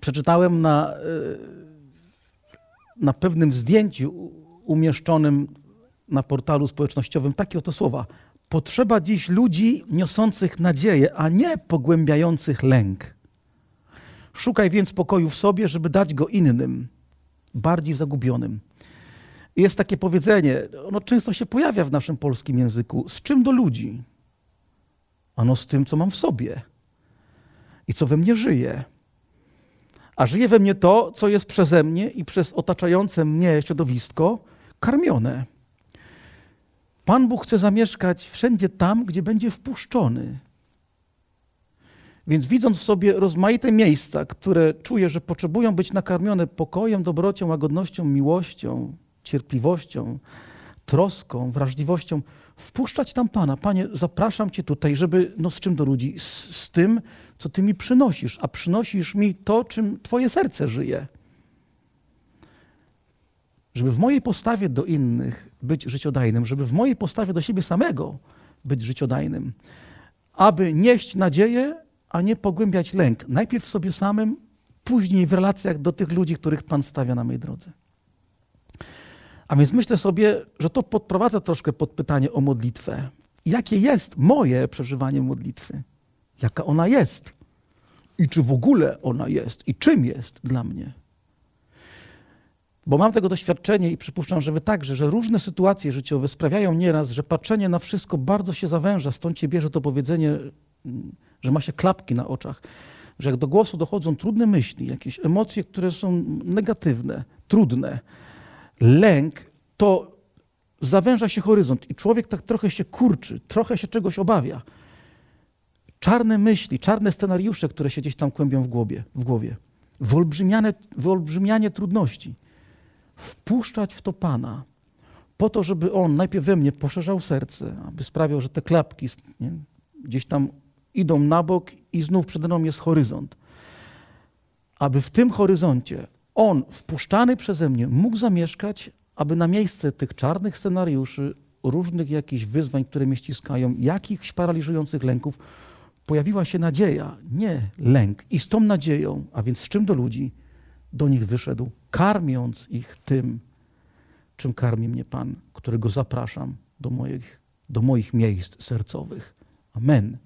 przeczytałem na, e, na pewnym zdjęciu umieszczonym na portalu społecznościowym takie oto słowa. Potrzeba dziś ludzi niosących nadzieję, a nie pogłębiających lęk. Szukaj więc pokoju w sobie, żeby dać go innym, bardziej zagubionym. Jest takie powiedzenie, ono często się pojawia w naszym polskim języku. Z czym do ludzi? Ano z tym, co mam w sobie i co we mnie żyje. A żyje we mnie to, co jest przeze mnie i przez otaczające mnie środowisko karmione. Pan Bóg chce zamieszkać wszędzie tam, gdzie będzie wpuszczony. Więc widząc w sobie rozmaite miejsca, które czuję, że potrzebują być nakarmione pokojem, dobrocią, łagodnością, miłością, cierpliwością, troską, wrażliwością, wpuszczać tam Pana. Panie, zapraszam Cię tutaj, żeby, no z czym do ludzi? Z, z tym, co Ty mi przynosisz, a przynosisz mi to, czym Twoje serce żyje. Żeby w mojej postawie do innych być życiodajnym, żeby w mojej postawie do siebie samego być życiodajnym, aby nieść nadzieję, a nie pogłębiać lęk. Najpierw w sobie samym, później w relacjach do tych ludzi, których Pan stawia na mojej drodze. A więc myślę sobie, że to podprowadza troszkę pod pytanie o modlitwę. Jakie jest moje przeżywanie modlitwy? Jaka ona jest? I czy w ogóle ona jest? I czym jest dla mnie? Bo mam tego doświadczenie i przypuszczam, że wy także, że różne sytuacje życiowe sprawiają nieraz, że patrzenie na wszystko bardzo się zawęża. Stąd się bierze to powiedzenie, że ma się klapki na oczach. Że jak do głosu dochodzą trudne myśli, jakieś emocje, które są negatywne, trudne, lęk, to zawęża się horyzont i człowiek tak trochę się kurczy, trochę się czegoś obawia. Czarne myśli, czarne scenariusze, które się gdzieś tam kłębią w głowie, w głowie. Wyolbrzymiane, wyolbrzymianie trudności. Wpuszczać w to Pana, po to, żeby On najpierw we mnie poszerzał serce, aby sprawiał, że te klapki nie, gdzieś tam idą na bok i znów przede mną jest horyzont. Aby w tym horyzoncie On, wpuszczany przeze mnie, mógł zamieszkać, aby na miejsce tych czarnych scenariuszy, różnych jakichś wyzwań, które mnie ściskają, jakichś paraliżujących lęków, pojawiła się nadzieja, nie lęk. I z tą nadzieją, a więc z czym do ludzi, do nich wyszedł, karmiąc ich tym, czym karmi mnie Pan, którego zapraszam do moich, do moich miejsc sercowych. Amen.